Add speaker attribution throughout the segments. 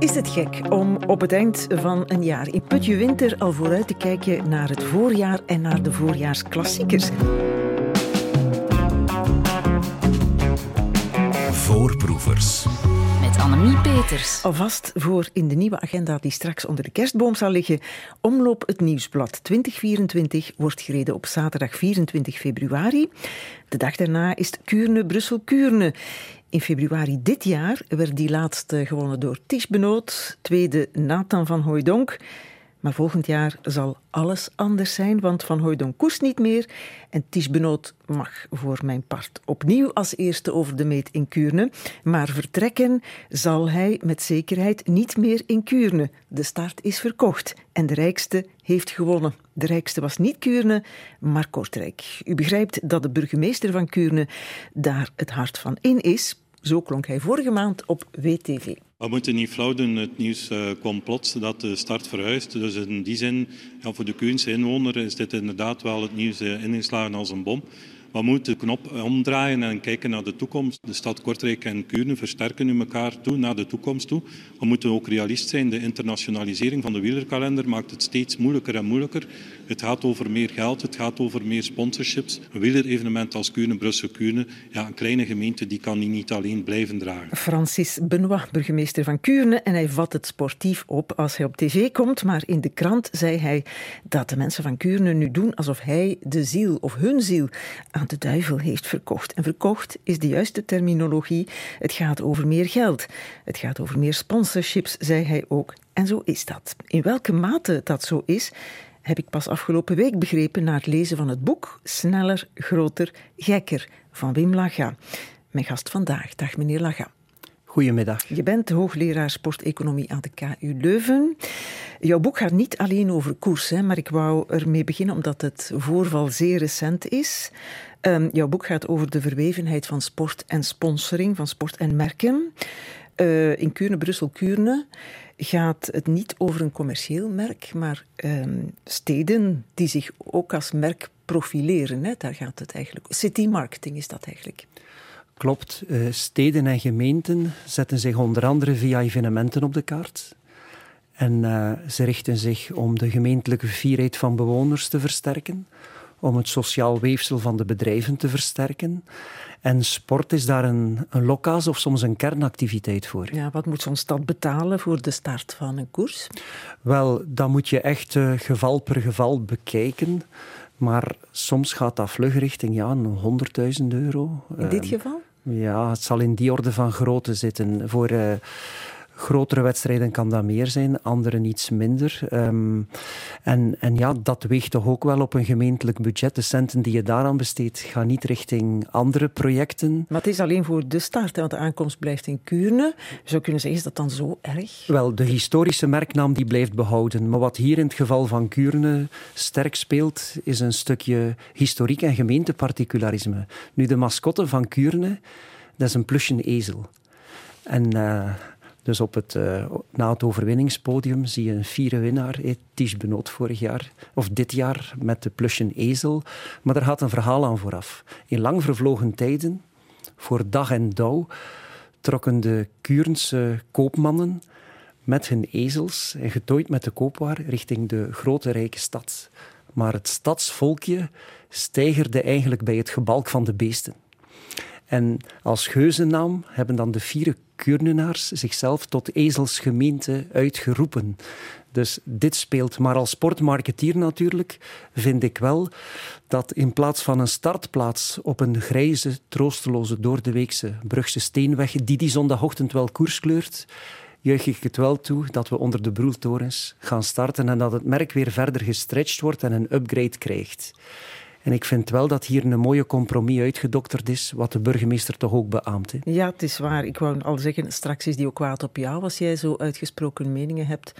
Speaker 1: Is het gek om op het eind van een jaar in Putje Winter al vooruit te kijken naar het voorjaar en naar de voorjaarsklassiekers?
Speaker 2: Voorproevers.
Speaker 3: Annemie Peters.
Speaker 1: Alvast voor in de nieuwe agenda die straks onder de kerstboom zal liggen. Omloop het Nieuwsblad 2024 wordt gereden op zaterdag 24 februari. De dag daarna is Kuurne-Brussel-Kuurne. In februari dit jaar werd die laatste gewonnen door Ties Benoot, tweede Nathan van Hooijdonk. Maar volgend jaar zal alles anders zijn, want Van Hooijdonk koest niet meer. En Ties mag voor mijn part opnieuw als eerste over de meet in Kuurne. Maar vertrekken zal hij met zekerheid niet meer in Kuurne. De start is verkocht en de rijkste heeft gewonnen. De rijkste was niet Kuurne, maar Kortrijk. U begrijpt dat de burgemeester van Kuurne daar het hart van in is. Zo klonk hij vorige maand op WTV.
Speaker 4: We moeten niet flauw doen. Het nieuws uh, kwam plots dat de start verhuist. Dus in die zin, ja, voor de Kuurse inwoner is dit inderdaad wel het nieuws uh, ingeslagen als een bom. We moeten de knop omdraaien en kijken naar de toekomst. De stad Kortrijk en Kuurne versterken nu elkaar toe naar de toekomst toe. We moeten ook realist zijn. De internationalisering van de wielerkalender maakt het steeds moeilijker en moeilijker. Het gaat over meer geld, het gaat over meer sponsorships. Een wielerevenement als Kuurne, Brussel-Kuurne, ja, een kleine gemeente die kan niet alleen blijven dragen.
Speaker 1: Francis Benoit, burgemeester van Kuurne, en hij vat het sportief op als hij op tv komt. Maar in de krant zei hij dat de mensen van Kuurne nu doen alsof hij de ziel of hun ziel aan de duivel heeft verkocht. En verkocht is de juiste terminologie. Het gaat over meer geld. Het gaat over meer sponsorships, zei hij ook. En zo is dat. In welke mate dat zo is, heb ik pas afgelopen week begrepen na het lezen van het boek Sneller, Groter, Gekker van Wim Laga. Mijn gast vandaag. Dag meneer Laga.
Speaker 5: Goedemiddag.
Speaker 1: Je bent hoogleraar sporteconomie aan de KU Leuven. Jouw boek gaat niet alleen over koers, hè, maar ik wou ermee beginnen omdat het voorval zeer recent is. Um, jouw boek gaat over de verwevenheid van sport en sponsoring, van sport en merken. Uh, in Kuurne, Brussel, Kuurne gaat het niet over een commercieel merk, maar um, steden die zich ook als merk profileren. Hè? Daar gaat het eigenlijk. City marketing is dat eigenlijk.
Speaker 5: Klopt. Uh, steden en gemeenten zetten zich onder andere via evenementen op de kaart. En uh, ze richten zich om de gemeentelijke fierheid van bewoners te versterken, om het sociaal weefsel van de bedrijven te versterken. En sport is daar een, een lokaas of soms een kernactiviteit voor.
Speaker 1: Ja, wat moet zo'n stad betalen voor de start van een koers?
Speaker 5: Wel, dan moet je echt uh, geval per geval bekijken. Maar soms gaat dat vlug richting ja, 100.000 euro.
Speaker 1: In dit geval?
Speaker 5: Ja, het zal in die orde van grootte zitten. Voor... Uh, grotere wedstrijden kan dat meer zijn, andere iets minder. Um, en, en ja, dat weegt toch ook wel op een gemeentelijk budget. De centen die je daaraan besteedt, gaan niet richting andere projecten.
Speaker 1: Maar het is alleen voor de start, want de aankomst blijft in Kuurne. Je zou kunnen zeggen, is dat dan zo erg?
Speaker 5: Wel, de historische merknaam die blijft behouden. Maar wat hier in het geval van Kuurne sterk speelt, is een stukje historiek en gemeenteparticularisme. Nu, de mascotte van Kuurne, dat is een plusje ezel. En... Uh, dus op het, uh, na het overwinningspodium zie je een vierde winnaar, eh, Benoot vorig jaar, of dit jaar, met de plusje ezel. Maar daar gaat een verhaal aan vooraf. In lang vervlogen tijden, voor dag en dauw, trokken de Kurense koopmannen met hun ezels en getooid met de koopwaar richting de grote rijke stad. Maar het stadsvolkje steigerde eigenlijk bij het gebalk van de beesten. En als geuzennaam hebben dan de vier Kuurnenaars zichzelf tot ezelsgemeente uitgeroepen. Dus dit speelt. Maar als sportmarketeer natuurlijk vind ik wel dat in plaats van een startplaats op een grijze, troosteloze doordeweekse Brugse steenweg, die die zondagochtend wel koers kleurt, juich ik het wel toe dat we onder de broeltorens gaan starten en dat het merk weer verder gestretched wordt en een upgrade krijgt. En ik vind wel dat hier een mooie compromis uitgedokterd is, wat de burgemeester toch ook beaamt. Hè?
Speaker 1: Ja, het is waar. Ik wou al zeggen, straks is die ook kwaad op jou als jij zo uitgesproken meningen hebt.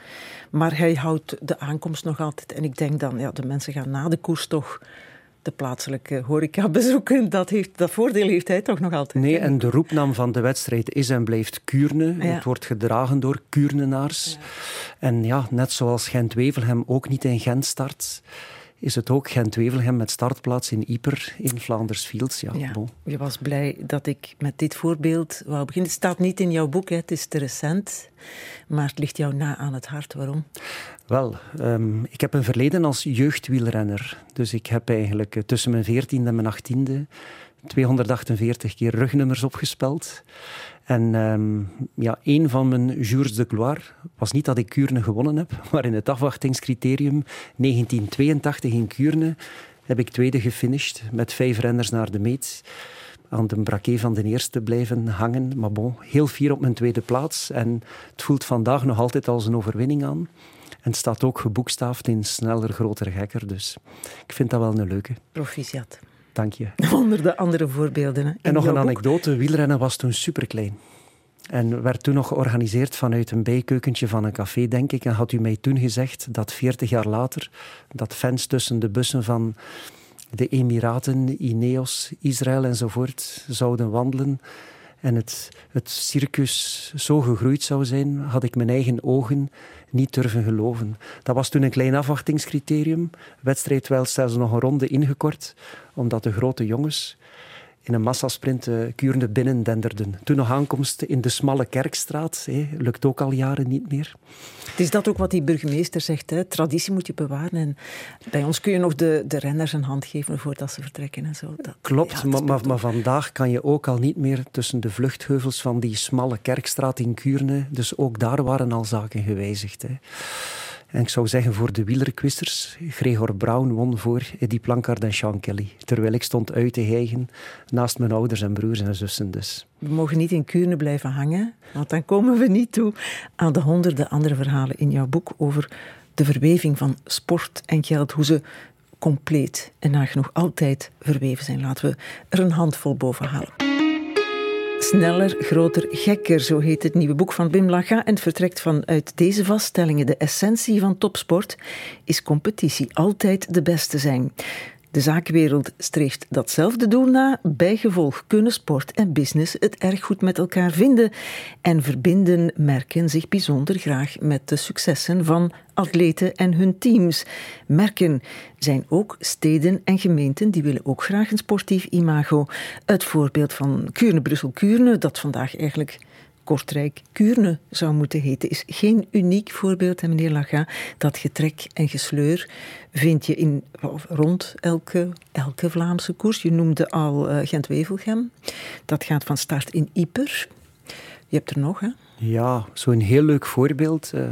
Speaker 1: Maar hij houdt de aankomst nog altijd. En ik denk dan, ja, de mensen gaan na de koers toch de plaatselijke horeca bezoeken. Dat, heeft, dat voordeel heeft hij toch nog altijd.
Speaker 5: Nee, en de roepnaam van de wedstrijd is en blijft Kuurne. Ja. Het wordt gedragen door Kuurnenaars. Ja. En ja, net zoals Gent-Wevelgem ook niet in Gent start is het ook Gent-Wevelgem met startplaats in Yper in Flanders Fields. Ja,
Speaker 1: ja je was blij dat ik met dit voorbeeld wou beginnen. Het staat niet in jouw boek, hè. het is te recent, maar het ligt jou na aan het hart. Waarom?
Speaker 5: Wel, um, ik heb een verleden als jeugdwielrenner. Dus ik heb eigenlijk eh, tussen mijn veertiende en mijn achttiende 248 keer rugnummers opgespeld. En um, ja, een van mijn jours de gloire was niet dat ik Kuurne gewonnen heb, maar in het afwachtingscriterium 1982 in Kuurne heb ik tweede gefinished met vijf renners naar de meet. Aan de braquet van de eerste blijven hangen. Maar bon, heel fier op mijn tweede plaats. En het voelt vandaag nog altijd als een overwinning aan. En staat ook geboekstaafd in sneller, groter, gekker. Dus ik vind dat wel een leuke.
Speaker 1: Proficiat.
Speaker 5: Dank je.
Speaker 1: Onder andere voorbeelden.
Speaker 5: En nog een anekdote. Wielrennen was toen superklein. En werd toen nog georganiseerd vanuit een bijkeukentje van een café, denk ik. En had u mij toen gezegd dat 40 jaar later dat fans tussen de bussen van de Emiraten, Ineos, Israël enzovoort zouden wandelen en het, het circus zo gegroeid zou zijn, had ik mijn eigen ogen niet durven geloven. Dat was toen een klein afwachtingscriterium. wedstrijd wel zelfs nog een ronde ingekort, omdat de grote jongens in een massasprint uh, Kuurne binnen denderden. Toen nog aankomst in de smalle Kerkstraat, hé, lukt ook al jaren niet meer.
Speaker 1: Het is dat ook wat die burgemeester zegt, hè? traditie moet je bewaren. En bij ons kun je nog de, de renners een hand geven voordat ze vertrekken en zo. Dat,
Speaker 5: Klopt, maar, maar, maar, vandaag kan je ook al niet meer tussen de vluchtheuvels van die smalle Kerkstraat in Kuurne, dus ook daar waren al zaken gewijzigd. Hè. En ik zou zeggen voor de wielerquisters, Gregor Brown won voor Eddie Plankard en Sean Kelly. Terwijl ik stond uit te hijgen naast mijn ouders en broers en zussen dus.
Speaker 1: We mogen niet in Kuurne blijven hangen, want dan komen we niet toe aan de honderden andere verhalen in jouw boek over de verweving van sport en geld, hoe ze compleet en nagenoeg altijd verweven zijn. Laten we er een handvol boven halen. Sneller, groter, gekker, zo heet het nieuwe boek van Bim Laga en het vertrekt vanuit deze vaststellingen. De essentie van topsport is competitie, altijd de beste zijn. De zakenwereld streeft datzelfde doel na. Bijgevolg kunnen sport en business het erg goed met elkaar vinden. En verbinden merken zich bijzonder graag met de successen van atleten en hun teams. Merken zijn ook steden en gemeenten die willen ook graag een sportief imago. Het voorbeeld van Kuurne-Brussel-Kuurne, dat vandaag eigenlijk Kortrijk Kuurne zou moeten heten, is geen uniek voorbeeld, meneer Laga. Dat getrek en gesleur vind je in, rond elke, elke Vlaamse koers. Je noemde al uh, Gent-Wevelgem. Dat gaat van start in Ieper. Je hebt er nog, hè?
Speaker 5: Ja, zo'n heel leuk voorbeeld. Uh,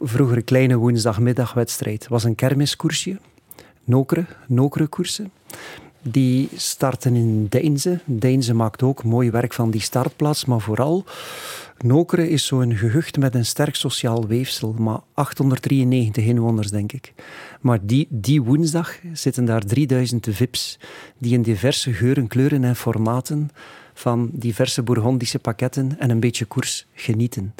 Speaker 5: vroeger een kleine woensdagmiddagwedstrijd. was een kermiskoersje. Nokere, Nokere koersen. Die starten in Deinze. Deinze maakt ook mooi werk van die startplaats, maar vooral Nokere is zo'n gehucht met een sterk sociaal weefsel, maar 893 inwoners, denk ik. Maar die, die woensdag zitten daar 3000 VIP's, die in diverse geuren, kleuren en formaten van diverse Bourgondische pakketten en een beetje koers genieten.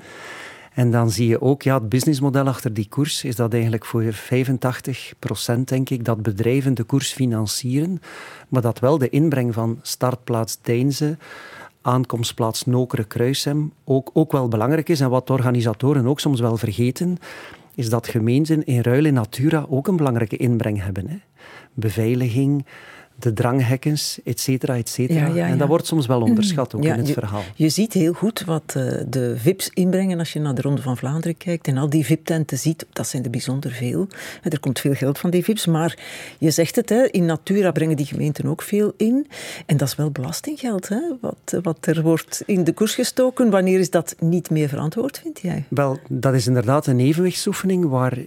Speaker 5: En dan zie je ook, ja, het businessmodel achter die koers is dat eigenlijk voor 85 procent, denk ik, dat bedrijven de koers financieren, maar dat wel de inbreng van startplaats Deinze, aankomstplaats Nokere-Kruisem ook, ook wel belangrijk is. En wat organisatoren ook soms wel vergeten, is dat gemeenten in ruil in natura ook een belangrijke inbreng hebben. Hè. Beveiliging, de dranghekkens, et cetera, et cetera. En dat wordt soms wel onderschat ook in het verhaal.
Speaker 1: Je ziet heel goed wat uh, de VIP's inbrengen als je naar de Ronde van Vlaanderen kijkt. En al die VIP-tenten ziet, dat zijn er bijzonder veel. En er komt veel geld van die VIP's. Maar je zegt het, hè, in Natura brengen die gemeenten ook veel in. En dat is wel belastinggeld, hè, wat, wat er wordt in de koers gestoken. Wanneer is dat niet meer verantwoord, vind jij?
Speaker 5: Wel, dat is inderdaad een evenwichtsoefening waar eh,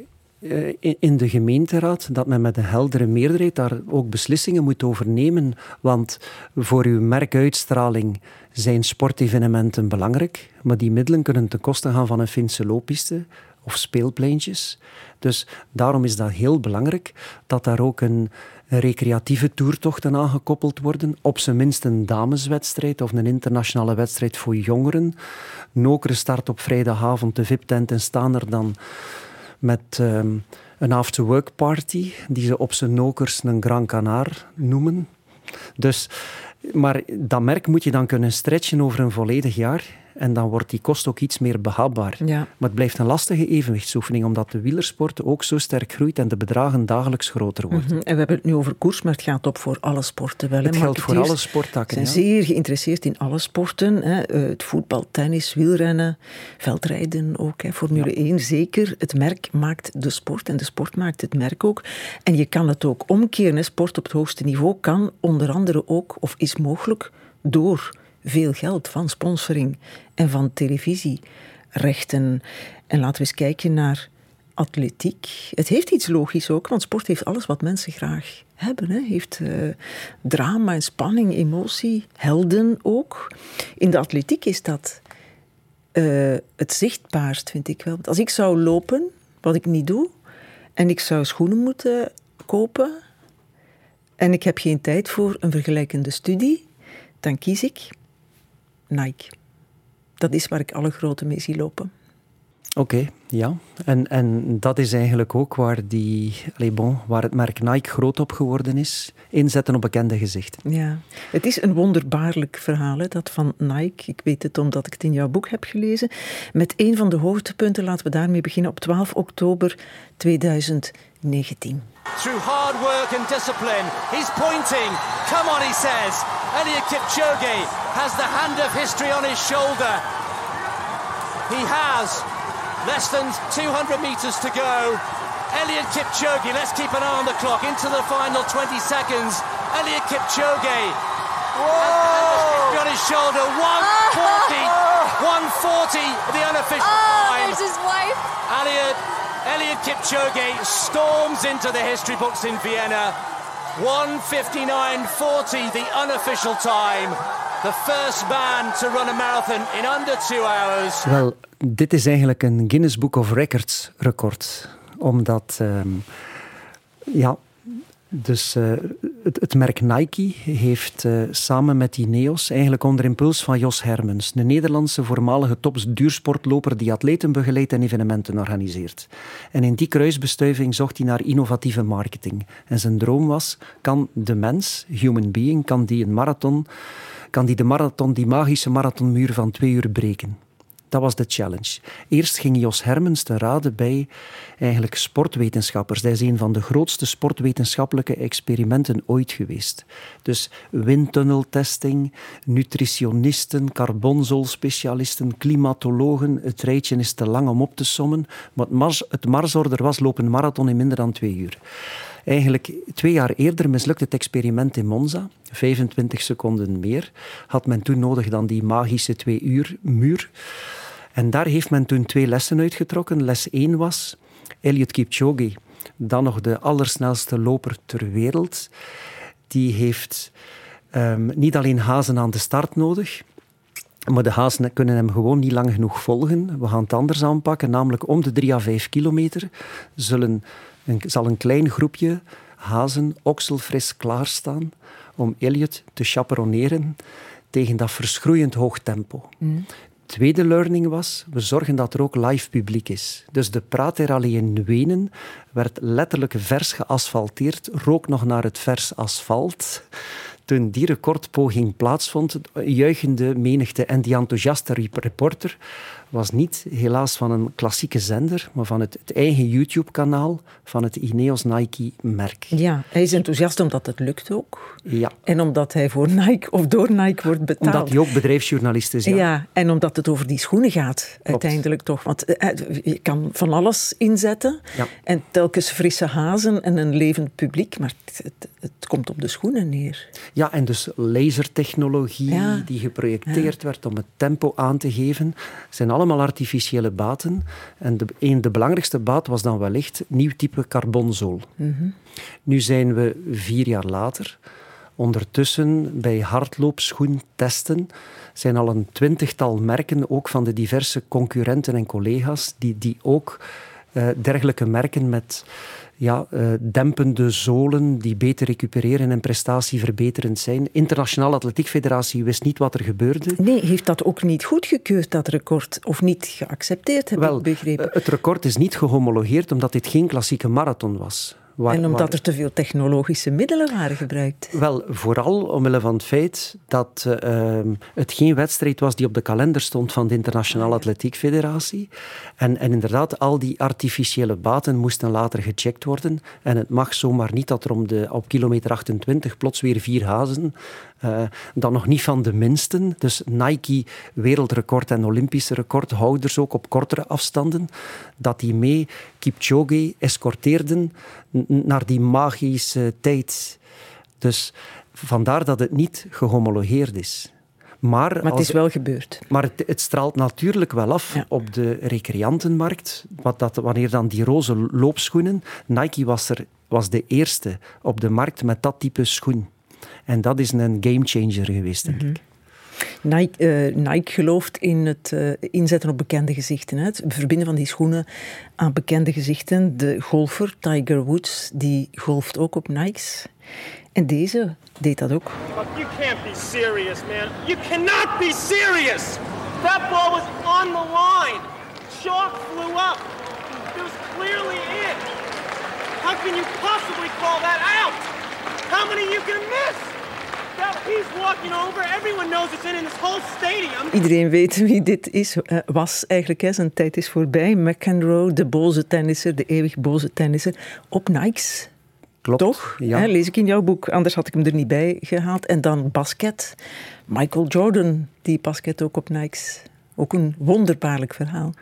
Speaker 5: in de gemeenteraad dat men met een heldere meerderheid daar ook beslissingen moet over nemen. Want voor uw merkuitstraling zijn sportevenementen belangrijk, maar die middelen kunnen ten koste gaan van een Finse looppiste of speelpleintjes. Dus daarom is dat heel belangrijk dat daar ook een, recreatieve toertochten aangekoppeld worden. Op zijn minst een dameswedstrijd of een internationale wedstrijd voor jongeren. Nokere start op vrijdagavond de VIP-tent en staan er dan met um, een after-work party, die ze op zijn nokers een Grand Canaar noemen. Dus, maar dat merk moet je dan kunnen stretchen over een volledig jaar. En dan wordt die kost ook iets meer behapbaar.
Speaker 1: Ja.
Speaker 5: Maar het blijft een lastige evenwichtsoefening, omdat de wielersport ook zo sterk groeit en de bedragen dagelijks groter worden.
Speaker 1: Mhm. En we hebben het nu over koers, maar het gaat op voor alle sporten wel.
Speaker 5: Het geldt voor alle sporttakken.
Speaker 1: zijn
Speaker 5: ja.
Speaker 1: zeer geïnteresseerd in alle sporten. Hè. Eh, Het voetbal, tennis, wielrennen, veldrijden ook. Hè. Formule 1 zeker. Het merk maakt de sport en de sport maakt het merk ook. En je kan het ook omkeren. hè. Sport op het hoogste niveau kan onder andere ook, of is mogelijk, door veel geld van sponsoring en van televisierechten. En laten we eens kijken naar atletiek. Het heeft iets logisch ook, want sport heeft alles wat mensen graag hebben. Hè. Heeft eh, drama spanning, emotie, helden ook. In de atletiek is dat eh, het zichtbaarst, vind ik wel. Als ik zou lopen, wat ik niet doe, en ik zou schoenen moeten kopen, en ik heb geen tijd voor een vergelijkende studie, dan kies ik Nike. Dat is waar ik alle grote mee zie lopen.
Speaker 5: Oké, ja. En, en dat is eigenlijk ook waar, die, allez, bon, waar het merk Nike groot op geworden is. Inzetten op bekende gezichten.
Speaker 1: Ja, het is een wonderbaarlijk verhaal, hè, dat van Nike. Ik weet het omdat ik het in jouw boek heb gelezen. Met een van de hoogtepunten, laten we daarmee beginnen, op 12 oktober 2019.
Speaker 6: Through hard work and discipline, he's pointing. Come on, he says. Eliud Kipchoge has the hand of history on his shoulder. He has less than 200 metres to go. Eliud Kipchoge, let's keep an eye on the clock, into the final 20 seconds. Eliud Kipchoge. Whoa! On his shoulder, 140, 140, the unofficial
Speaker 3: Oh,
Speaker 6: time.
Speaker 3: there's his wife.
Speaker 6: Elliot, Elliot Kipchoge storms into the history books in Vienna. 159.40, the unofficial time. The first man to run a marathon in under two hours.
Speaker 5: Wel, dit is eigenlijk een Guinness Book of Records record. Omdat, ehm, ja, dus eh, het, merk Nike heeft eh, samen met Ineos, eigenlijk onder impuls van Jos Hermens, de Nederlandse voormalige tops duursportloper die atleten begeleidt en evenementen organiseert. En in die kruisbestuiving zocht hij naar innovatieve marketing. En zijn droom was, kan de mens, human being, kan die een marathon, kan die de marathon, die magische marathonmuur van twee uur breken? Dat was de challenge. Eerst ging Jos Hermens te raden bij eigenlijk sportwetenschappers. Hij is een van de grootste sportwetenschappelijke experimenten ooit geweest. Dus windtunneltesting, nutritionisten, carbonzolspecialisten, klimatologen. Het rijtje is te lang om op te sommen. Maar het, mars, was lopen marathon in minder dan twee uur. Eigenlijk twee jaar eerder mislukte het experiment in Monza. 25 seconden meer had men toen nodig dan die magische twee uur muur. En daar heeft men toen twee lessen uitgetrokken. Les 1 was Eliud Kipchoge, dan nog de allersnelste loper ter wereld. Die heeft ehm, niet alleen hazen aan de start nodig, maar de hazen kunnen hem gewoon niet lang genoeg volgen. We gaan het anders aanpakken, namelijk om de 3 à 5 kilometer zullen een, zal een klein groepje hazen okselfris klaarstaan om Elliot te chaperoneren tegen dat verschroeiend hoog tempo. Tweede learning was, we zorgen dat er ook live publiek is. Dus de Praterallee in Wenen werd letterlijk vers geasfalteerd, rook nog naar het vers asfalt. Toen die recordpoging plaatsvond, juichende menigte en die enthousiaste reporter was niet helaas van een klassieke zender, maar van het, het eigen YouTube-kanaal van het Ineos Nike-merk.
Speaker 1: Ja, hij is enthousiast omdat het lukt ook.
Speaker 5: Ja,
Speaker 1: En omdat hij voor Nike of door Nike wordt betaald.
Speaker 5: omdat hij ook bedrijfsjournalist is. Ja.
Speaker 1: Ja. en omdat het over die schoenen gaat, uiteindelijk toch. Want eh, je kan van alles inzetten.
Speaker 5: Ja.
Speaker 1: En telkens frisse hazen en een levend publiek. Maar het, het, het komt op de schoenen neer.
Speaker 5: Ja, en dus lasertechnologie
Speaker 1: Ja.
Speaker 5: die geprojecteerd werd om het tempo aan te geven, zijn allemaal artificiële baten. En de, een, de belangrijkste baat was dan wellicht nieuw type carbonzool. Nu zijn we vier jaar later. Ondertussen bij hardloopschoentesten zijn al een twintigtal merken, ook van de diverse concurrenten en collega's, die, die ook eh, dergelijke merken met ja, eh, dempende zolen die beter recupereren en prestatieverbeterend zijn. Internationale Atletiek Federatie wist niet wat er gebeurde.
Speaker 1: Nee, heeft dat ook niet goedgekeurd, dat record? Of niet geaccepteerd, heb
Speaker 5: Wel,
Speaker 1: ik begrepen?
Speaker 5: eh, het record is niet gehomologeerd omdat dit geen klassieke marathon was.
Speaker 1: En omdat er te veel technologische middelen waren gebruikt?
Speaker 5: Wel, vooral omwille van het feit dat uh, het geen wedstrijd was die op de kalender stond van de Internationale Atletiek Federatie. En, en inderdaad, al die artificiële baten moesten later gecheckt worden. En het mag zomaar niet dat er om de, op kilometer 28 plots weer vier hazen uh, dan nog niet van de minsten. Dus Nike, wereldrecord en Olympische recordhouders ook op kortere afstanden, dat die mee Kipchoge escorteerden naar die magische tijd. Dus vandaar dat het niet gehomologeerd is.
Speaker 1: Maar, maar het is wel gebeurd.
Speaker 5: Maar het, het straalt natuurlijk wel af op de recreantenmarkt. Wat dat, wanneer dan die roze loopschoenen... Nike was, er, was de eerste op de markt met dat type schoen. En dat is een gamechanger geweest, denk mhm. ik.
Speaker 1: Nike, uh, Nike, gelooft in het uh, inzetten op bekende gezichten. Hè. Het verbinden van die schoenen aan bekende gezichten. De golfer Tiger Woods, die golft ook op Nikes. En deze deed dat ook. You can't be serious, man. You cannot be serious. That ball was on the line. Chalk flew up. It was clearly in. How can you possibly call that out? How many you can miss? Iedereen weet wie dit is, uh, was eigenlijk. Hè. Zijn tijd is voorbij. McEnroe, de boze tennisser, de eeuwig boze tennisser, op Nikes.
Speaker 5: Klopt.
Speaker 1: Toch?
Speaker 5: Ja.
Speaker 1: Hè, lees ik in jouw boek, anders had ik hem er niet bij gehaald. En dan basket. Michael Jordan, die basket ook op Nikes. Ook een wonderbaarlijk verhaal.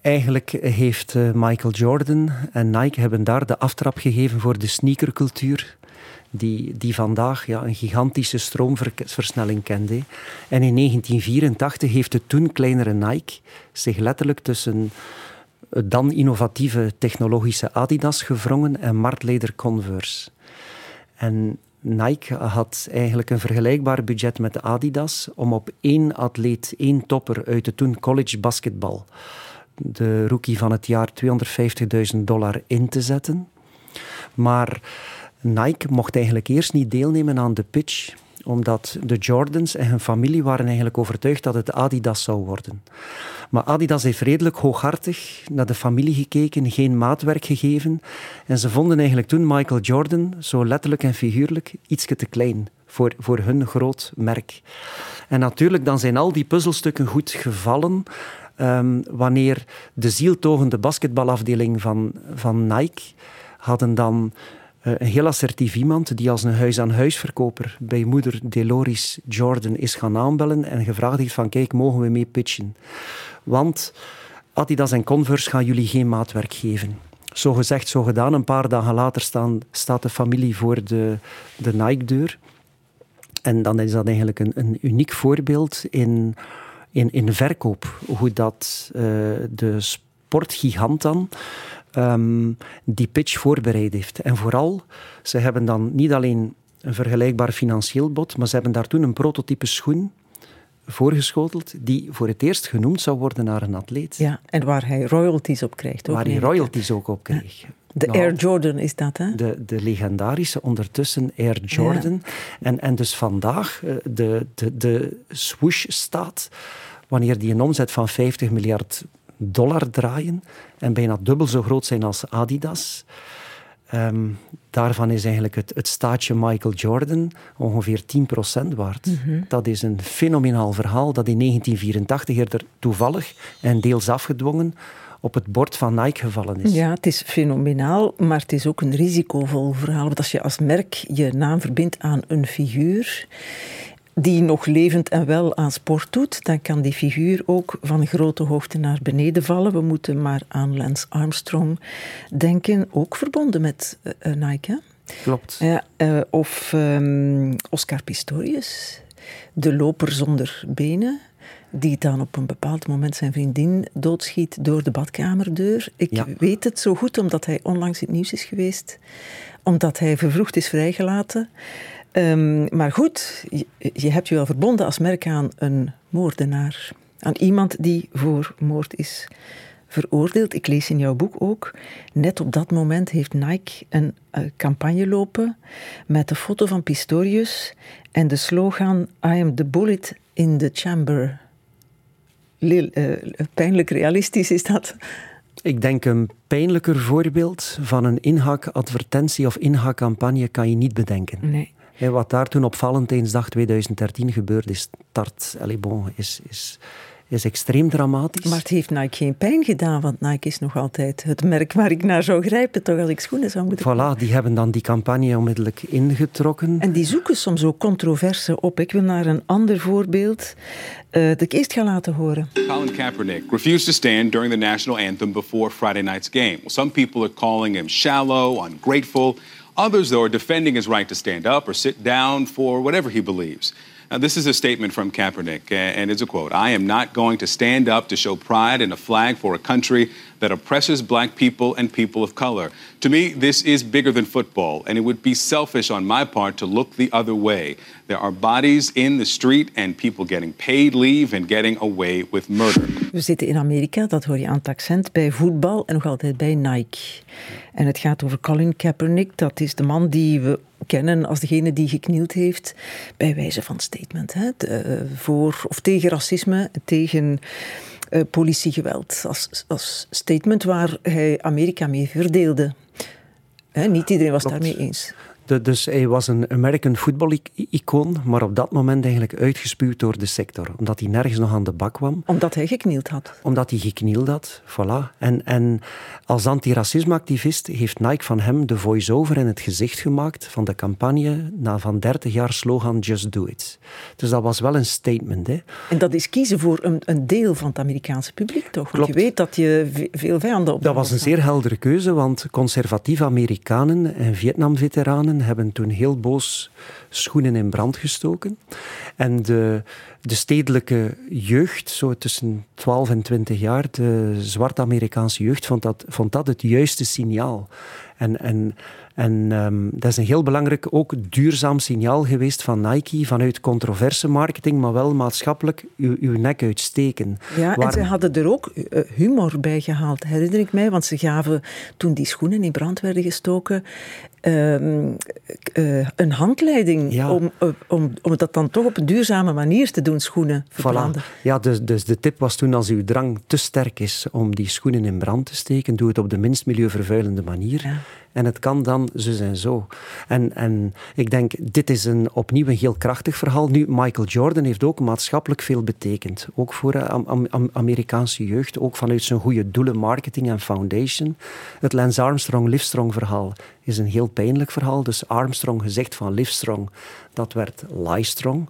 Speaker 5: Eigenlijk heeft eh, Michael Jordan en Nike hebben daar de aftrap gegeven voor de sneakercultuur die, die vandaag ja, een gigantische stroomversnelling kende. En in 1984 heeft de toen kleinere Nike zich letterlijk tussen het dan innovatieve technologische Adidas gevrongen en marktleider Converse. En Nike had eigenlijk een vergelijkbaar budget met Adidas om op één atleet, één topper uit de toen college basketbal, de rookie van het jaar, 250.000 dollar in te zetten. Maar Nike mocht eigenlijk eerst niet deelnemen aan de pitch omdat de Jordans en hun familie waren eigenlijk overtuigd dat het Adidas zou worden. Maar Adidas heeft redelijk hooghartig naar de familie gekeken, geen maatwerk gegeven. En ze vonden eigenlijk toen Michael Jordan, zo letterlijk en figuurlijk, iets te klein voor, voor hun groot merk. En natuurlijk, dan zijn al die puzzelstukken goed gevallen. Um, wanneer de zieltogende basketbalafdeling van, van Nike hadden dan een heel assertief iemand die als een huis-aan-huisverkoper bij moeder Deloris Jordan is gaan aanbellen en gevraagd heeft van kijk, mogen we mee pitchen? Want Adidas en Converse gaan jullie geen maatwerk geven. Zo gezegd, zo gedaan. Een paar dagen later staan, staat de familie voor de, de Nike-deur. En dan is dat eigenlijk een, een uniek voorbeeld in, in, in verkoop. Hoe dat uh, de sportgigant dan Ehm, die pitch voorbereid heeft. En vooral, ze hebben dan niet alleen een vergelijkbaar financieel bod, maar ze hebben daar toen een prototype schoen voorgeschoteld die voor het eerst genoemd zou worden naar een atleet.
Speaker 1: Ja, en waar hij royalties op krijgt.
Speaker 5: waar hij royalties ook op kreeg.
Speaker 1: De nou, Air Jordan is dat, hè?
Speaker 5: De, de legendarische ondertussen Air Jordan. En, en dus vandaag eh, de, de, de swoosh staat, wanneer die een omzet van 50 miljard dollar draaien en bijna dubbel zo groot zijn als Adidas. Ehm, daarvan is eigenlijk het, het staatje Michael Jordan ongeveer 10% waard. Mhm. Dat is een fenomenaal verhaal dat in 1984 eerder toevallig en deels afgedwongen op het bord van Nike gevallen is.
Speaker 1: Ja, het is fenomenaal, maar het is ook een risicovol verhaal. Want als je als merk je naam verbindt aan een figuur die nog levend en wel aan sport doet, dan kan die figuur ook van grote hoogte naar beneden vallen. We moeten maar aan Lance Armstrong denken, ook verbonden met uh, Nike.
Speaker 5: Klopt.
Speaker 1: Ja, uh, of um, Oscar Pistorius, de loper zonder benen, die dan op een bepaald moment zijn vriendin doodschiet door de badkamerdeur. Ik weet het zo goed omdat hij onlangs in het nieuws is geweest, omdat hij vervroegd is vrijgelaten. Um, maar goed, je, je, hebt je wel verbonden als merk aan een moordenaar. Aan iemand die voor moord is veroordeeld. Ik lees in jouw boek ook. Net op dat moment heeft Nike een uh, campagne lopen met de foto van Pistorius en de slogan I am the bullet in the chamber. Uh, pijnlijk realistisch is dat.
Speaker 5: Ik denk een pijnlijker voorbeeld van een inhakadvertentie of inhakcampagne kan je niet bedenken.
Speaker 1: Nee.
Speaker 5: Wat daar toen op Valentijnsdag 2013 gebeurde is, tart, allez, bon, is, is is extreem dramatisch.
Speaker 1: Maar het heeft Nike geen pijn gedaan, want Nike is nog altijd het merk waar ik naar zou grijpen, toch als ik schoenen zou moeten
Speaker 5: Voilà, die hebben dan die campagne onmiddellijk ingetrokken.
Speaker 1: En die zoeken soms ook controverse op. Ik wil naar een ander voorbeeld uh, dat ik eerst ga laten horen.
Speaker 7: Colin Kaepernick refused to stand during the national anthem before Friday night's game. Well, some people are calling him shallow, ungrateful. Others, though, are defending his right to stand up or sit down for whatever he believes. Now, this is a statement from Kaepernick, and it's a quote I am not going to stand up to show pride in a flag for a country that oppresses black people and people of color. To me, this is bigger than football, and it would be selfish on my part to look the other way. There are bodies in the street and people getting paid leave and getting away with murder.
Speaker 1: We zitten in Amerika, dat hoor je aan het accent, bij voetbal en nog altijd bij Nike. En het gaat over Colin Kaepernick, dat is de man die we kennen als degene die geknield heeft bij wijze van statement. Hè, de, voor of tegen racisme, tegen uh, politiegeweld. Als, als statement waar hij Amerika mee verdeelde. Hè, niet iedereen was daarmee eens
Speaker 5: dus hij was een American football-icoon, maar op dat moment eigenlijk uitgespuwd door de sector. Omdat hij nergens nog aan de bak kwam.
Speaker 1: Omdat hij geknield had.
Speaker 5: Omdat hij geknield had, voilà. En, en als antiracismeactivist heeft Nike van hem de voice-over in het gezicht gemaakt van de campagne na van 30 jaar slogan Just Do It. Dus dat was wel een statement. Hè.
Speaker 1: En dat is kiezen voor een, een deel van het Amerikaanse publiek, toch? Want je weet dat je veel vijanden op
Speaker 5: Dat was een zeer heldere keuze, want conservatieve Amerikanen en Vietnam-veteranen hebben toen heel boos schoenen in brand gestoken. En de, de stedelijke jeugd, zo tussen 12 en 20 jaar, de zwart-Amerikaanse jeugd, vond dat, vond dat het juiste signaal. En, en en um, dat is een heel belangrijk, ook duurzaam signaal geweest van Nike, vanuit controverse marketing, maar wel maatschappelijk uw, uw nek uitsteken.
Speaker 1: Ja, en ze hadden er ook uh, humor bij gehaald, herinner ik mij, want ze gaven toen die schoenen in brand werden gestoken, um, uh, een handleiding ja. om, uh, om, om dat dan toch op een duurzame manier te doen, schoenen verbranden.
Speaker 5: Voilà. Ja, dus, dus de tip was toen, als uw drang te sterk is om die schoenen in brand te steken, doe het op de minst milieuvervuilende manier. Ja. En het kan dan zo en zo. En, en ik denk, dit is een, opnieuw een heel krachtig verhaal. Nu, Michael Jordan heeft ook maatschappelijk veel betekend. Ook voor de eh, Amerikaanse jeugd. Ook vanuit zijn goede doelen, marketing en foundation. Het Lance Armstrong, Livestrong verhaal is een heel pijnlijk verhaal. Dus Armstrong gezegd van Livestrong, dat werd Liestrong.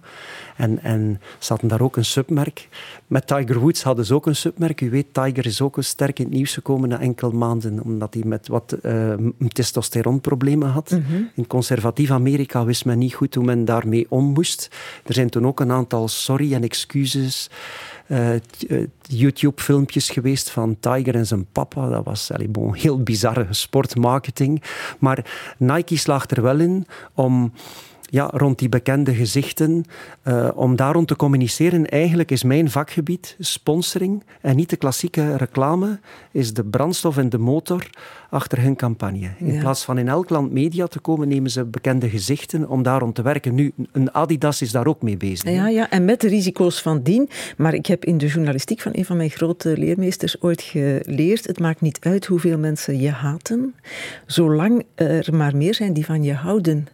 Speaker 5: En, en ze hadden daar ook een submerk. Met Tiger Woods hadden ze ook een submerk. U weet, Tiger is ook sterk in het nieuws gekomen na enkele maanden, omdat hij met wat uh, testosteronproblemen had. Mhm. In conservatief Amerika wist men niet goed hoe men daarmee om moest. Er zijn toen ook een aantal sorry en excuses uh, YouTube-filmpjes geweest van Tiger en zijn papa. Dat was allee, bon, heel bizarre sportmarketing. Maar Nike slaagt er wel in om ja, rond die bekende gezichten, uh, om daarom te communiceren. Eigenlijk is mijn vakgebied sponsoring en niet de klassieke reclame, is de brandstof en de motor achter hun campagne. In plaats van in elk land media te komen, nemen ze bekende gezichten om daarom te werken. Nu, een Adidas is daar ook mee bezig.
Speaker 1: Ja, ja, en met de risico's van dien. Maar ik heb in de journalistiek van een van mijn grote leermeesters ooit geleerd, het maakt niet uit hoeveel mensen je haten, zolang er maar meer zijn die van je houden.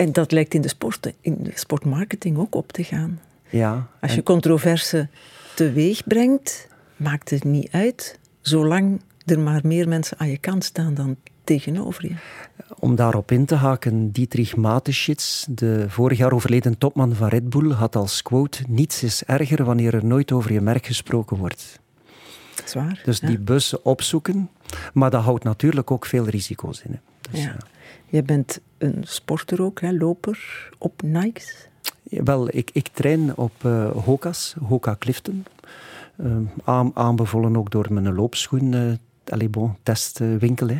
Speaker 1: En dat lijkt in de, sport, in de sportmarketing ook op te gaan.
Speaker 5: Ja,
Speaker 1: Als je controverse teweeg brengt, maakt het niet uit, zolang er maar meer mensen aan je kant staan dan tegenover je.
Speaker 5: Om daarop in te haken, Dietrich Mateschitz, de vorig jaar overleden topman van Red Bull, had als quote: Niets is erger wanneer er nooit over je merk gesproken wordt.
Speaker 1: Zwaar.
Speaker 5: Dus die bussen opzoeken, maar dat houdt natuurlijk ook veel risico's in. Dus,
Speaker 1: ja. Je bent een sporter ook, hè, loper op Nikes?
Speaker 5: Wel, ik, ik train op uh, Hoka's, Hoka Clifton. Uh, aan, aanbevolen ook door mijn loopschoen. Uh, Allez bon, testwinkel. Hè.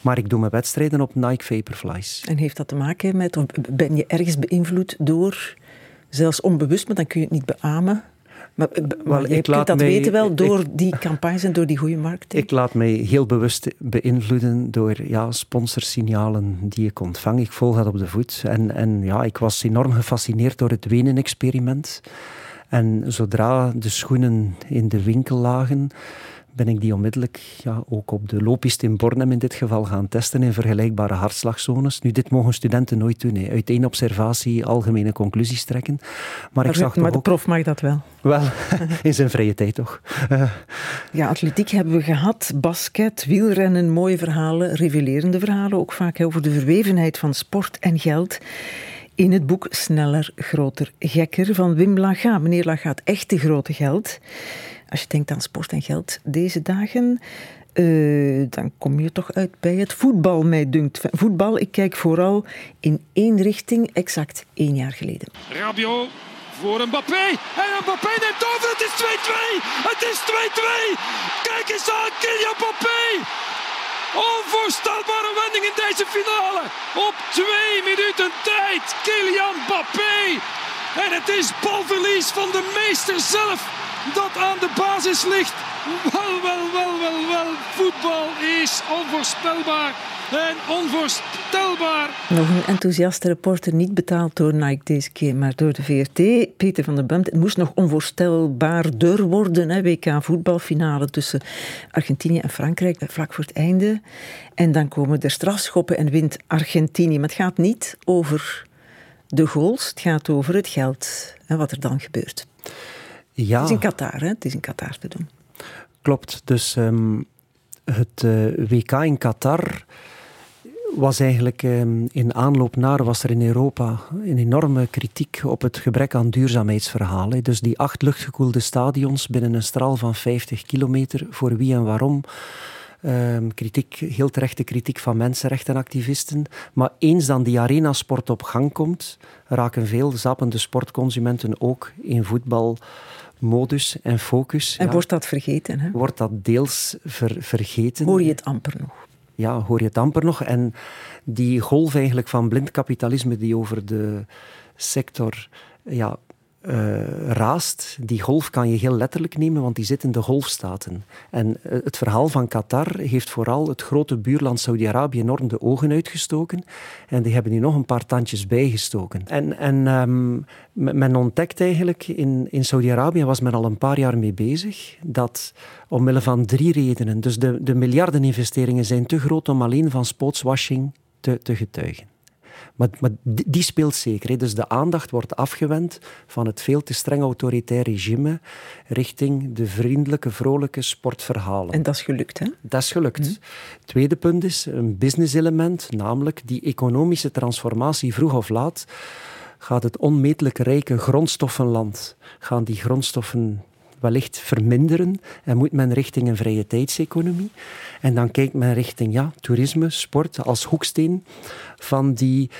Speaker 5: Maar ik doe mijn wedstrijden op Nike Vaporflies.
Speaker 1: En heeft dat te maken met, of ben je ergens beïnvloed door, zelfs onbewust, maar dan kun je het niet beamen, maar, eh, maar je kunt dat weten wel door die campagnes en door die goede marketing?
Speaker 5: Ik laat mij heel bewust beïnvloeden door ja, sponsorsignalen die ik ontvang. Ik volg dat op de voet. En, en ja, ik was enorm gefascineerd door het Wenen-experiment. En zodra de schoenen in de winkel lagen, ben ik die onmiddellijk ja, ook op de looppiste in Bornem in dit geval gaan testen in vergelijkbare hartslagzones. Nu, dit mogen studenten nooit doen. Hè. Uit één observatie algemene conclusies trekken. Maar, ik zag
Speaker 1: maar
Speaker 5: toch
Speaker 1: de
Speaker 5: ook...
Speaker 1: prof mag dat wel.
Speaker 5: Wel, in zijn vrije tijd toch.
Speaker 1: Ja, atletiek hebben we gehad, basket, wielrennen, mooie verhalen, revelerende verhalen, ook vaak over de verwevenheid van sport en geld. In het boek Sneller, Groter, Gekker van Wim Laga. Meneer Laga, het echte grote geld. Als je denkt aan sport en geld deze dagen, uh, dan kom je toch uit bij het voetbal, mij dunkt. Voetbal, ik kijk vooral in één richting, exact één jaar geleden.
Speaker 8: Rabiot voor Mbappé. En Mbappé neemt over. Het is 2-2. Het is 2-2. Kijk eens aan, Kylian Mbappé. Onvoorstelbare wending in deze finale. Op twee minuten tijd. Kylian Mbappé. En het is balverlies van de meester zelf dat aan de basis ligt. Wel, wel, wel, wel, wel. Voetbal is onvoorspelbaar en onvoorstelbaar.
Speaker 1: Nog een enthousiaste reporter, niet betaald door Nike deze keer, maar door de VRT. Peter van der Bemt. Het moest nog onvoorstelbaarder worden. Hè. WK voetbalfinale tussen Argentinië en Frankrijk, vlak voor het einde. En dan komen er strafschoppen en wint Argentinië. Maar het gaat niet over de goals, het gaat over het geld en wat er dan gebeurt.
Speaker 5: Ja.
Speaker 1: Het is in Qatar, hè? Het is in Qatar te doen.
Speaker 5: Klopt. Dus um, het uh, WK in Qatar was eigenlijk um, in aanloop naar was er in Europa een enorme kritiek op het gebrek aan duurzaamheidsverhalen. Dus die acht luchtgekoelde stadions binnen een straal van 50 kilometer, voor wie en waarom. Um, kritiek, heel terechte kritiek van mensenrechtenactivisten. Maar eens dan die arenasport op gang komt, raken veel zappende sportconsumenten ook in voetbal modus en focus.
Speaker 1: En ja, wordt dat vergeten? Hè?
Speaker 5: Wordt dat deels ver, vergeten.
Speaker 1: Hoor je het amper nog?
Speaker 5: Ja, hoor je het amper nog. En die golf eigenlijk van blind kapitalisme die over de sector ja, uh, raast, die golf kan je heel letterlijk nemen, want die zit in de golfstaten. En uh, het verhaal van Qatar heeft vooral het grote buurland Saudi-Arabië enorm de ogen uitgestoken. En die hebben nu nog een paar tandjes bijgestoken. En, en um, men ontdekt eigenlijk, in, in Saudi-Arabië was men al een paar jaar mee bezig, dat omwille van drie redenen, dus de, de miljardeninvesteringen zijn te groot om alleen van sportswashing te, te getuigen. Maar, maar die speelt zeker. Hè. Dus de aandacht wordt afgewend van het veel te streng autoritair regime richting de vriendelijke, vrolijke sportverhalen.
Speaker 1: En dat is gelukt, hè?
Speaker 5: Dat is gelukt. Mm. Tweede punt is een business element, namelijk die economische transformatie vroeg of laat gaat het onmetelijk rijke grondstoffenland, gaan die grondstoffen wellicht verminderen en moet men richting een vrije tijdseconomie. En dan kijkt men richting ja, toerisme, sport als hoeksteen van die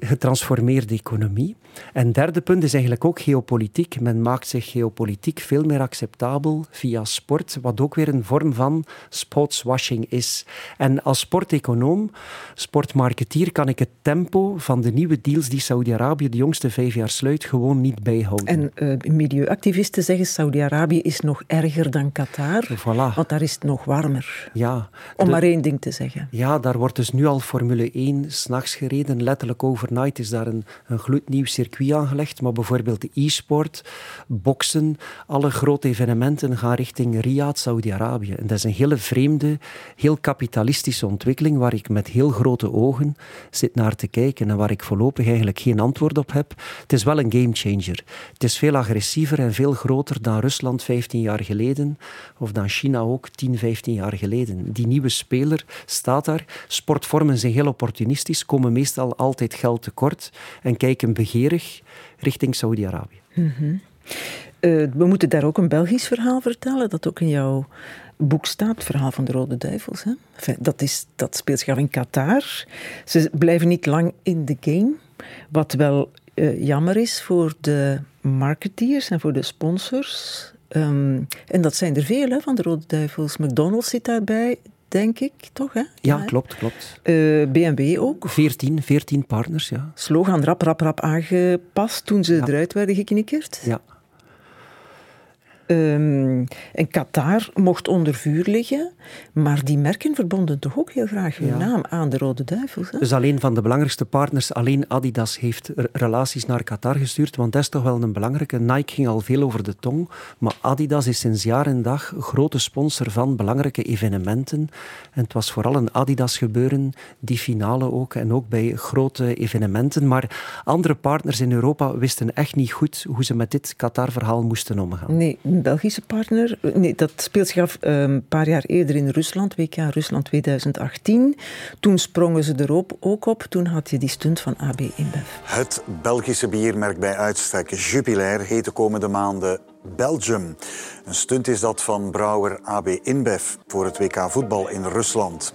Speaker 5: getransformeerde economie. En derde punt is eigenlijk ook geopolitiek. Men maakt zich geopolitiek veel meer acceptabel via sport, wat ook weer een vorm van sportswashing is. En als sporteconoom, sportmarketeer, kan ik het tempo van de nieuwe deals die Saudi-Arabië de jongste vijf jaar sluit gewoon niet bijhouden.
Speaker 1: En uh, milieuactivisten zeggen Saudi-Arabië is nog erger dan Qatar,
Speaker 5: voilà.
Speaker 1: want daar is het nog warmer.
Speaker 5: Ja.
Speaker 1: Om de, maar één ding te zeggen.
Speaker 5: Ja, daar wordt dus nu al Formule 1 s'nachts gereden. Letterlijk overnight is daar een, een gloednieuw circuit aangelegd, maar bijvoorbeeld de e-sport, boksen, alle grote evenementen gaan richting Riyadh, Saudi-Arabië. En dat is een hele vreemde, heel kapitalistische ontwikkeling waar ik met heel grote ogen zit naar te kijken en waar ik voorlopig eigenlijk geen antwoord op heb. Het is wel een gamechanger. Het is veel agressiever en veel groter dan Rusland 15 jaar geleden of dan China ook 10, 15 jaar geleden. Die nieuwe speler staat daar. Sportvormen zijn heel opportunistisch, komen meestal altijd geld tekort en kijken richting Saudi-Arabië.
Speaker 1: -hmm. uh, we moeten daar ook een Belgisch verhaal vertellen, dat ook in jouw boek staat, het verhaal van de Rode Duivels. Hè? Dat, is, dat speelt zich af in Qatar. Ze blijven niet lang in de game, wat wel uh, jammer is voor de marketeers en voor de sponsors. Um, en dat zijn er veel van de Rode Duivels. McDonald's zit daarbij, denk ik, toch? Hè?
Speaker 5: Ja, ja klopt, klopt.
Speaker 1: Uh, BMW ook.
Speaker 5: 14, 14 partners, ja.
Speaker 1: Slogan rap, rap, rap aangepast toen ze ja. eruit werden geknikkerd.
Speaker 5: Ja.
Speaker 1: Um, en Qatar mocht onder vuur liggen, maar die merken verbonden toch ook heel graag hun naam aan de Rode Duivels. Hè?
Speaker 5: Dus alleen van de belangrijkste partners, alleen Adidas heeft relaties naar Qatar gestuurd, want dat is toch wel een belangrijke. Nike ging al veel over de tong, maar Adidas is sinds jaar en dag grote sponsor van belangrijke evenementen. En het was vooral een Adidas gebeuren, die finale ook, en ook bij grote evenementen. Maar andere partners in Europa wisten echt niet goed hoe ze met dit Qatar-verhaal moesten omgaan.
Speaker 1: Nee, Belgische partner, nee, dat speelt zich af ehm, een paar jaar eerder in Rusland, WK Rusland 2018. Toen sprongen ze er ook op, toen had je die stunt van AB InBev.
Speaker 9: Het Belgische biermerk bij uitstek Jupiler heet de komende maanden Belgium. Een stunt is dat van brouwer AB InBev voor het WK voetbal in Rusland.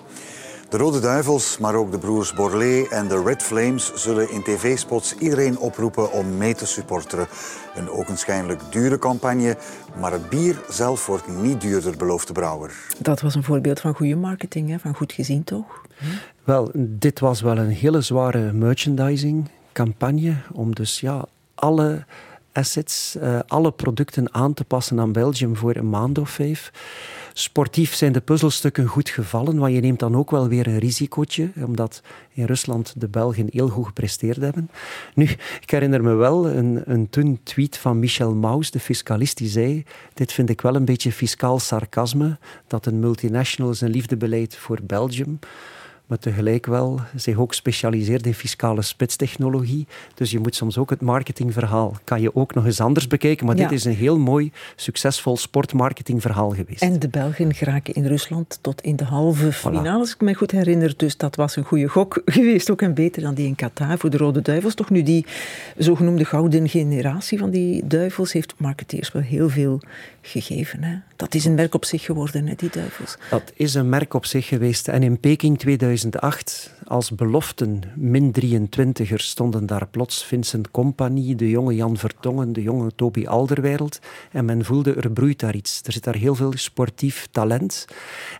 Speaker 9: De Rode Duivels, maar ook de broers Borlée en de Red Flames zullen in tv-spots iedereen oproepen om mee te supporteren. Een ogenschijnlijk dure campagne, maar het bier zelf wordt niet duurder, belooft de brouwer.
Speaker 1: Dat was een voorbeeld van goede marketing, hè? van goed gezien toch?
Speaker 5: Wel, dit was wel een hele zware merchandising campagne om dus ja, alle assets, uh, alle producten aan te passen aan Belgium voor een maand of vijf. Sportief zijn de puzzelstukken goed gevallen, want je neemt dan ook wel weer een risicootje, omdat in Rusland de Belgen heel goed gepresteerd hebben. Nu, ik herinner me wel een, een toen tweet van Michel Maus, de fiscalist, die zei dit vind ik wel een beetje fiscaal sarcasme, dat een multinational zijn liefdebeleid voor Belgium maar tegelijk wel zich ook specialiseert in fiscale spitstechnologie. Dus je moet soms ook het marketingverhaal, kan je ook nog eens anders bekijken. Maar dit is een heel mooi, succesvol sportmarketingverhaal geweest.
Speaker 1: En de Belgen geraken in Rusland tot in de halve finale, als ik me goed herinner. Dus dat was een goede gok geweest, ook en beter dan die in Qatar voor de Rode Duivels. Toch nu die zogenoemde gouden generatie van die duivels heeft marketeers wel heel veel gegeven. Hè? Dat is een merk op zich geworden, hè, die duivels.
Speaker 5: Dat is een merk op zich geweest. En in Peking 2008, als beloften min 23ers, stonden daar plots Vincent Compagnie, de jonge Jan Vertongen, de jonge Toby Alderwereld. En men voelde, er broeit daar iets. Er zit daar heel veel sportief talent.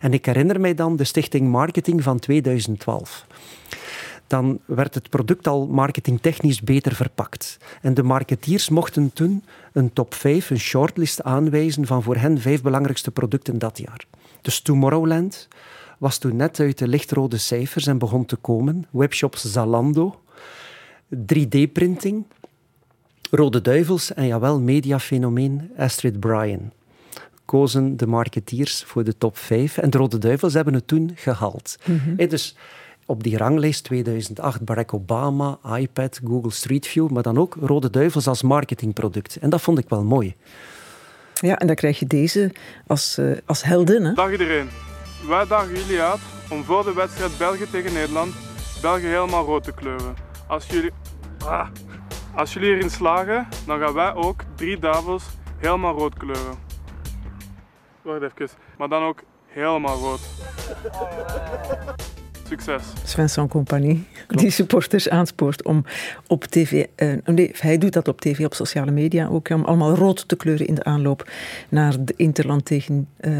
Speaker 5: En ik herinner mij dan de Stichting Marketing van 2012 dan werd het product al marketingtechnisch beter verpakt. En de marketeers mochten toen een top 5, een shortlist aanwijzen van voor hen vijf belangrijkste producten dat jaar. Dus Tomorrowland was toen net uit de lichtrode cijfers en begon te komen. Webshops Zalando, 3D-printing, Rode Duivels en jawel, mediafenomeen Astrid Bryan kozen de marketeers voor de top 5 en de Rode Duivels hebben het toen gehaald. Mm dus op die ranglijst 2008 Barack Obama, iPad, Google Street View, maar dan ook Rode Duivels als marketingproduct. En dat vond ik wel mooi.
Speaker 1: Ja, en dan krijg je deze als, uh, als heldin. Hè?
Speaker 10: Dag iedereen. Wij dagen jullie uit om voor de wedstrijd België tegen Nederland België helemaal rood te kleuren. Als jullie, ah, als jullie erin slagen, dan gaan wij ook drie duivels helemaal rood kleuren. Wacht even. Maar dan ook helemaal rood. Succes.
Speaker 1: Svensson Compagnie, die supporters aanspoort om op tv... Uh, nee, hij doet dat op tv, op sociale media ook, om allemaal rood te kleuren in de aanloop naar de Interland tegen uh,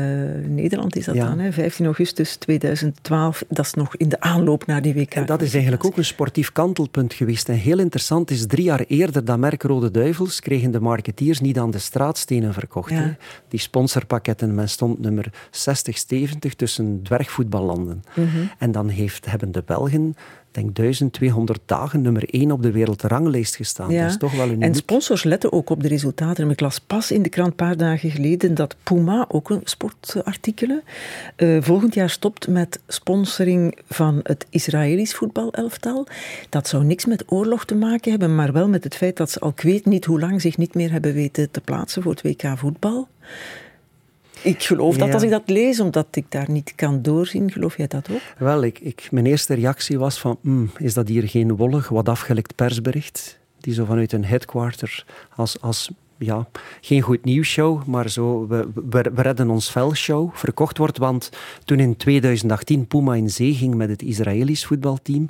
Speaker 1: Nederland, is dat dan, hè? 15 augustus 2012. Dat is nog in de aanloop naar die WK.
Speaker 5: En dat is eigenlijk ook een sportief kantelpunt geweest. En heel interessant is, drie jaar eerder dat merk Rode Duivels kregen de marketeers niet aan de straatstenen verkocht. Ja. Die sponsorpakketten met stond nummer 60, 70 tussen dwergvoetballanden. Mm -hmm. En dan heeft, hebben de Belgen denk 1200 dagen nummer 1 op de wereldranglijst gestaan. Ja. Dat is toch wel uniek.
Speaker 1: En sponsors letten ook op de resultaten. Ik las pas in de krant een paar dagen geleden dat Puma, ook een sportartikelen, uh, volgend jaar stopt met sponsoring van het Israëlisch voetbalelftal. Dat zou niks met oorlog te maken hebben, maar wel met het feit dat ze al ik weet niet hoe lang zich niet meer hebben weten te plaatsen voor het WK voetbal. Ik geloof dat als ik dat lees, omdat ik daar niet kan doorzien. Geloof jij dat ook?
Speaker 5: Wel, ik, ik, mijn eerste reactie was van, hmm, is dat hier geen wollig, wat afgelekt persbericht? Die zo vanuit een headquarter als, als ja, geen goed nieuws show, maar zo, we, we, we redden ons vel show verkocht wordt. Want toen in 2018 Puma in zee ging met het Israëlisch voetbalteam,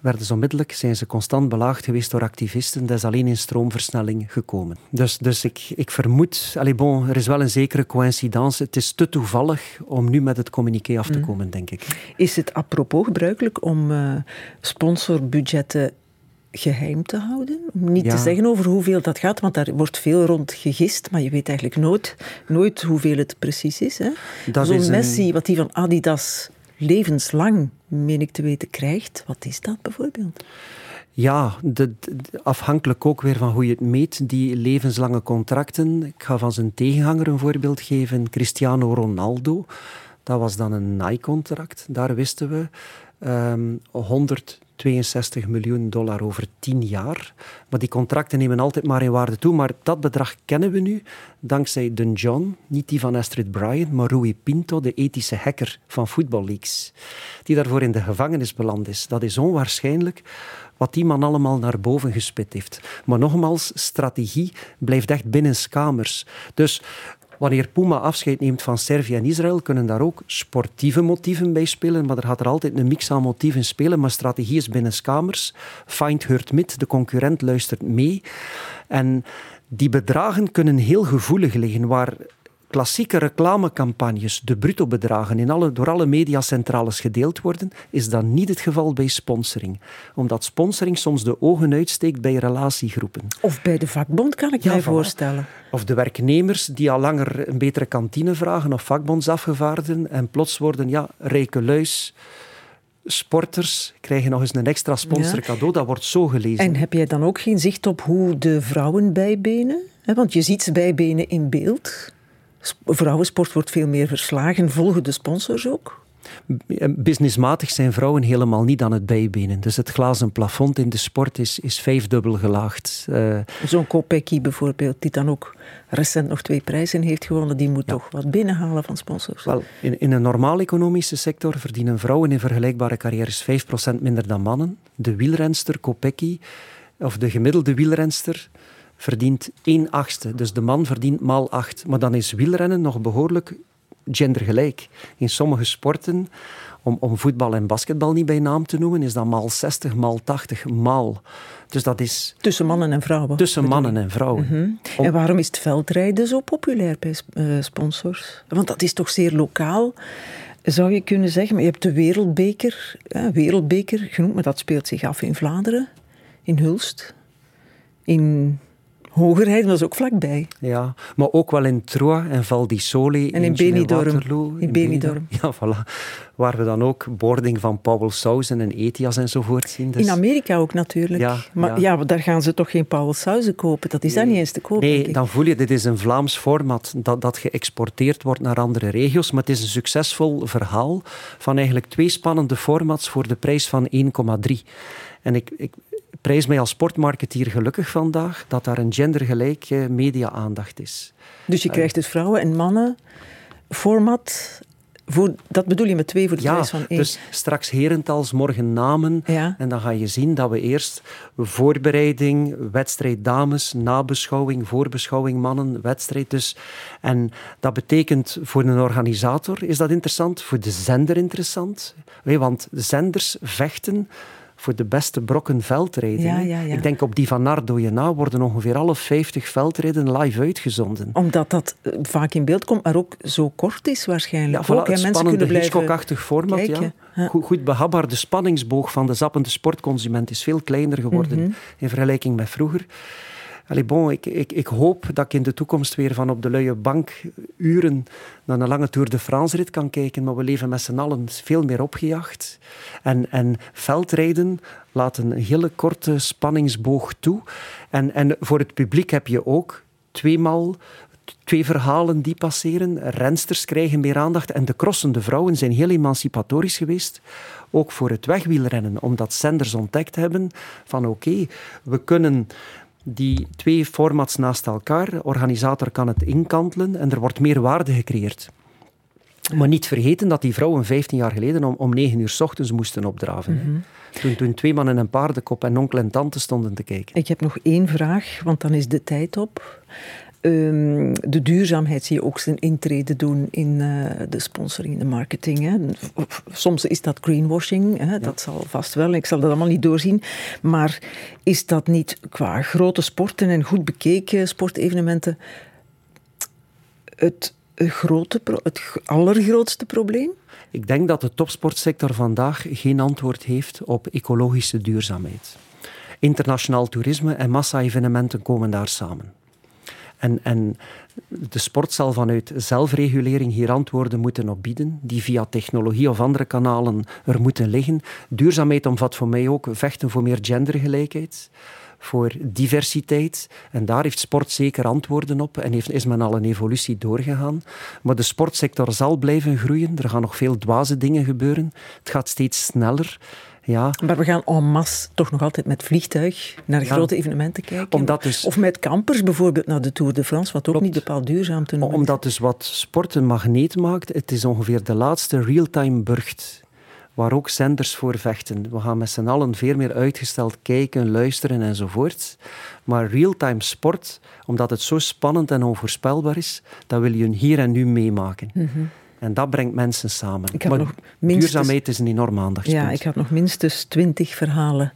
Speaker 5: werden ze onmiddellijk, zijn ze constant belaagd geweest door activisten. Dat is alleen in stroomversnelling gekomen. Dus, dus ik, ik vermoed, allez bon, er is wel een zekere coïncidence. Het is te toevallig om nu met het communiqué af te komen, denk ik.
Speaker 1: Is het apropos gebruikelijk om uh, sponsorbudgetten geheim te houden? Om niet te zeggen over hoeveel dat gaat, want daar wordt veel rond gegist, maar je weet eigenlijk nooit, nooit hoeveel het precies is. Zo'n Messi, wat die van Adidas levenslang, meen ik te weten, krijgt. Wat is dat bijvoorbeeld?
Speaker 5: Ja, afhankelijk ook weer van hoe je het meet, die levenslange contracten. Ik ga van zijn tegenhanger een voorbeeld geven, Cristiano Ronaldo. Dat was dan een Nike-contract. Daar wisten we ehm, 100 62 miljoen dollar over 10 jaar. Maar die contracten nemen altijd maar in waarde toe. Maar dat bedrag kennen we nu dankzij Den John, niet die van Astrid Bryan, maar Rui Pinto, de ethische hacker van Football Leaks, die daarvoor in de gevangenis beland is. Dat is onwaarschijnlijk wat die man allemaal naar boven gespit heeft. Maar nogmaals, strategie blijft echt binnen kamers. Dus wanneer Puma afscheid neemt van Servië en Israël, kunnen daar ook sportieve motieven bij spelen, maar er gaat er altijd een mix aan motieven spelen. Maar strategie is binnenskamers. Find hurt mit, de concurrent luistert mee. En die bedragen kunnen heel gevoelig liggen, waar klassieke reclamecampagnes, de bruto-bedragen in alle, door alle mediacentrales gedeeld worden, is dat niet het geval bij sponsoring. Omdat sponsoring soms de ogen uitsteekt bij relatiegroepen.
Speaker 1: Of bij de vakbond, kan ik ja, mij voorstellen.
Speaker 5: Of de werknemers die al langer een betere kantine vragen, of vakbondsafgevaardigden, en plots worden, ja, rijke luis sporters krijgen nog eens een extra sponsor cadeau. Dat wordt zo gelezen.
Speaker 1: En heb jij dan ook geen zicht op hoe de vrouwen bijbenen? Want je ziet ze bijbenen in beeld. Vrouwensport wordt veel meer verslagen. Volgen de sponsors ook?
Speaker 5: Eh, businessmatig zijn vrouwen helemaal niet aan het bijbenen. Dus het glazen plafond in de sport is, is vijfdubbel gelaagd. Uh,
Speaker 1: Zo'n Kopecky bijvoorbeeld, die dan ook recent nog twee prijzen heeft gewonnen, die moet toch wat binnenhalen van sponsors?
Speaker 5: Wel, in, in een normaal economische sector verdienen vrouwen in vergelijkbare carrières 5% minder dan mannen. De wielrenster Kopecky, of de gemiddelde wielrenster, verdient 1 achtste. Dus de man verdient maal 8. Maar dan is wielrennen nog behoorlijk gendergelijk. In sommige sporten, om, om voetbal en basketbal niet bij naam te noemen, is dat maal 60, maal 80, maal. Dus dat is...
Speaker 1: Tussen mannen en vrouwen.
Speaker 5: Tussen mannen en vrouwen.
Speaker 1: Mhm. En waarom is het veldrijden zo populair bij uh, sponsors? Want dat is toch zeer lokaal zou je kunnen zeggen. Maar je hebt de wereldbeker, wereldbeker genoemd, maar dat speelt zich af in Vlaanderen, in Hulst, in Hogerheid was ook vlakbij.
Speaker 5: Ja, maar ook wel in Troyes en Val di Sole.
Speaker 1: En in Benidorm. In, Benidorm.
Speaker 5: Ja, voilà. Waar we dan ook boarding van Powell en Etias enzovoort zien.
Speaker 1: Dus... In Amerika ook natuurlijk. Ja, maar ja. daar gaan ze toch geen Powell kopen? Dat is nee. daar niet eens te kopen.
Speaker 5: Nee, dan voel je, dit is een Vlaams format dat, dat geëxporteerd wordt naar andere regio's. Maar het is een succesvol verhaal van eigenlijk twee spannende formats voor de prijs van 1,3. En ik, ik, prijs mij als sportmarketeer gelukkig vandaag dat daar een gendergelijke media-aandacht is.
Speaker 1: Dus je eh, krijgt dus vrouwen en mannen format voor, dat bedoel je met twee voor de
Speaker 5: ja,
Speaker 1: prijs van één?
Speaker 5: dus straks herentals, morgen namen. Ja. En dan ga je zien dat we eerst voorbereiding, wedstrijd dames, nabeschouwing, voorbeschouwing mannen, wedstrijd dus. En dat betekent voor een organisator is dat interessant, voor de zender interessant. Want de zenders vechten voor de beste brokken veldrijden. Ja, ja, ja. Ik denk op die van Nardo na worden ongeveer alle 50 veldrijden live uitgezonden.
Speaker 1: Omdat dat eh, vaak in beeld komt, maar ook zo kort is waarschijnlijk.
Speaker 5: Ja, voilà, ook, het spannende Hitchcock-achtig format. Goed, goed behapbaar. De spanningsboog van de zappende sportconsument is veel kleiner geworden mhm. in vergelijking met vroeger. Allee, bon, ik, hoop dat ik in de toekomst weer van op de luie bank uren naar een lange Tour de France rit kan kijken, maar we leven met z'n allen veel meer opgejaagd. En, en veldrijden laat een hele korte spanningsboog toe. En, en voor het publiek heb je ook tweemaal twee verhalen die passeren. Rensters krijgen meer aandacht en de crossende vrouwen zijn heel emancipatorisch geweest. Ook voor het wegwielrennen, omdat zenders ontdekt hebben van oké, we kunnen die twee formats naast elkaar. De organisator kan het inkantelen en er wordt meer waarde gecreëerd. Maar niet vergeten dat die vrouwen 15 jaar geleden om, om 9 uur s ochtends moesten opdraven. Mhm. toen, toen twee mannen en een paardenkop en onkel en tante stonden te kijken.
Speaker 1: Ik heb nog één vraag, want dan is de tijd op. Ehm, de duurzaamheid zie je ook zijn intrede doen in uh, de sponsoring, in de marketing. Hè. Soms is dat greenwashing, hè. dat zal vast wel. Ik zal dat allemaal niet doorzien. Maar is dat niet qua grote sporten en goed bekeken sportevenementen het, grote, het allergrootste probleem?
Speaker 5: Ik denk dat de topsportsector vandaag geen antwoord heeft op ecologische duurzaamheid. internationaal toerisme en massa-evenementen komen daar samen. En, en de sport zal vanuit zelfregulering hier antwoorden moeten op bieden, die via technologie of andere kanalen er moeten liggen. Duurzaamheid omvat voor mij ook vechten voor meer gendergelijkheid voor diversiteit. En daar heeft sport zeker antwoorden op en heeft, is men al een evolutie doorgegaan. Maar de sportsector zal blijven groeien. Er gaan nog veel dwaze dingen gebeuren. Het gaat steeds sneller. Ja.
Speaker 1: Maar we gaan en masse toch nog altijd met vliegtuig naar grote evenementen kijken. Omdat dus, of met kampers bijvoorbeeld naar de Tour de France, wat ook niet bepaald duurzaam te noemen
Speaker 5: Omdat dus wat sport een magneet maakt, het is ongeveer de laatste real-time burcht waar ook zenders voor vechten. We gaan met z'n allen veel meer uitgesteld kijken, luisteren enzovoort. Maar real-time sport, omdat het zo spannend en onvoorspelbaar is, dat wil je hier en nu meemaken. Mhm. En dat brengt mensen samen. maar nog minstens, duurzaamheid is een enorm aandachtspunt.
Speaker 1: Ja, ik had nog minstens twintig verhalen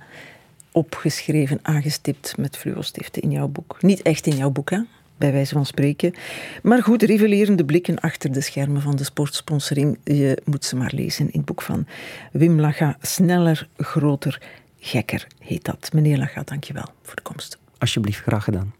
Speaker 1: opgeschreven, aangestipt met fluostiften in jouw boek. Niet echt in jouw boek, hè? bij wijze van spreken. Maar goed, rivelerende blikken achter de schermen van de sportsponsoring. Je moet ze maar lezen in het boek van Wim Laga. Sneller, groter, gekker heet dat. Meneer Laga, dankjewel voor de komst.
Speaker 5: Alsjeblieft, graag gedaan.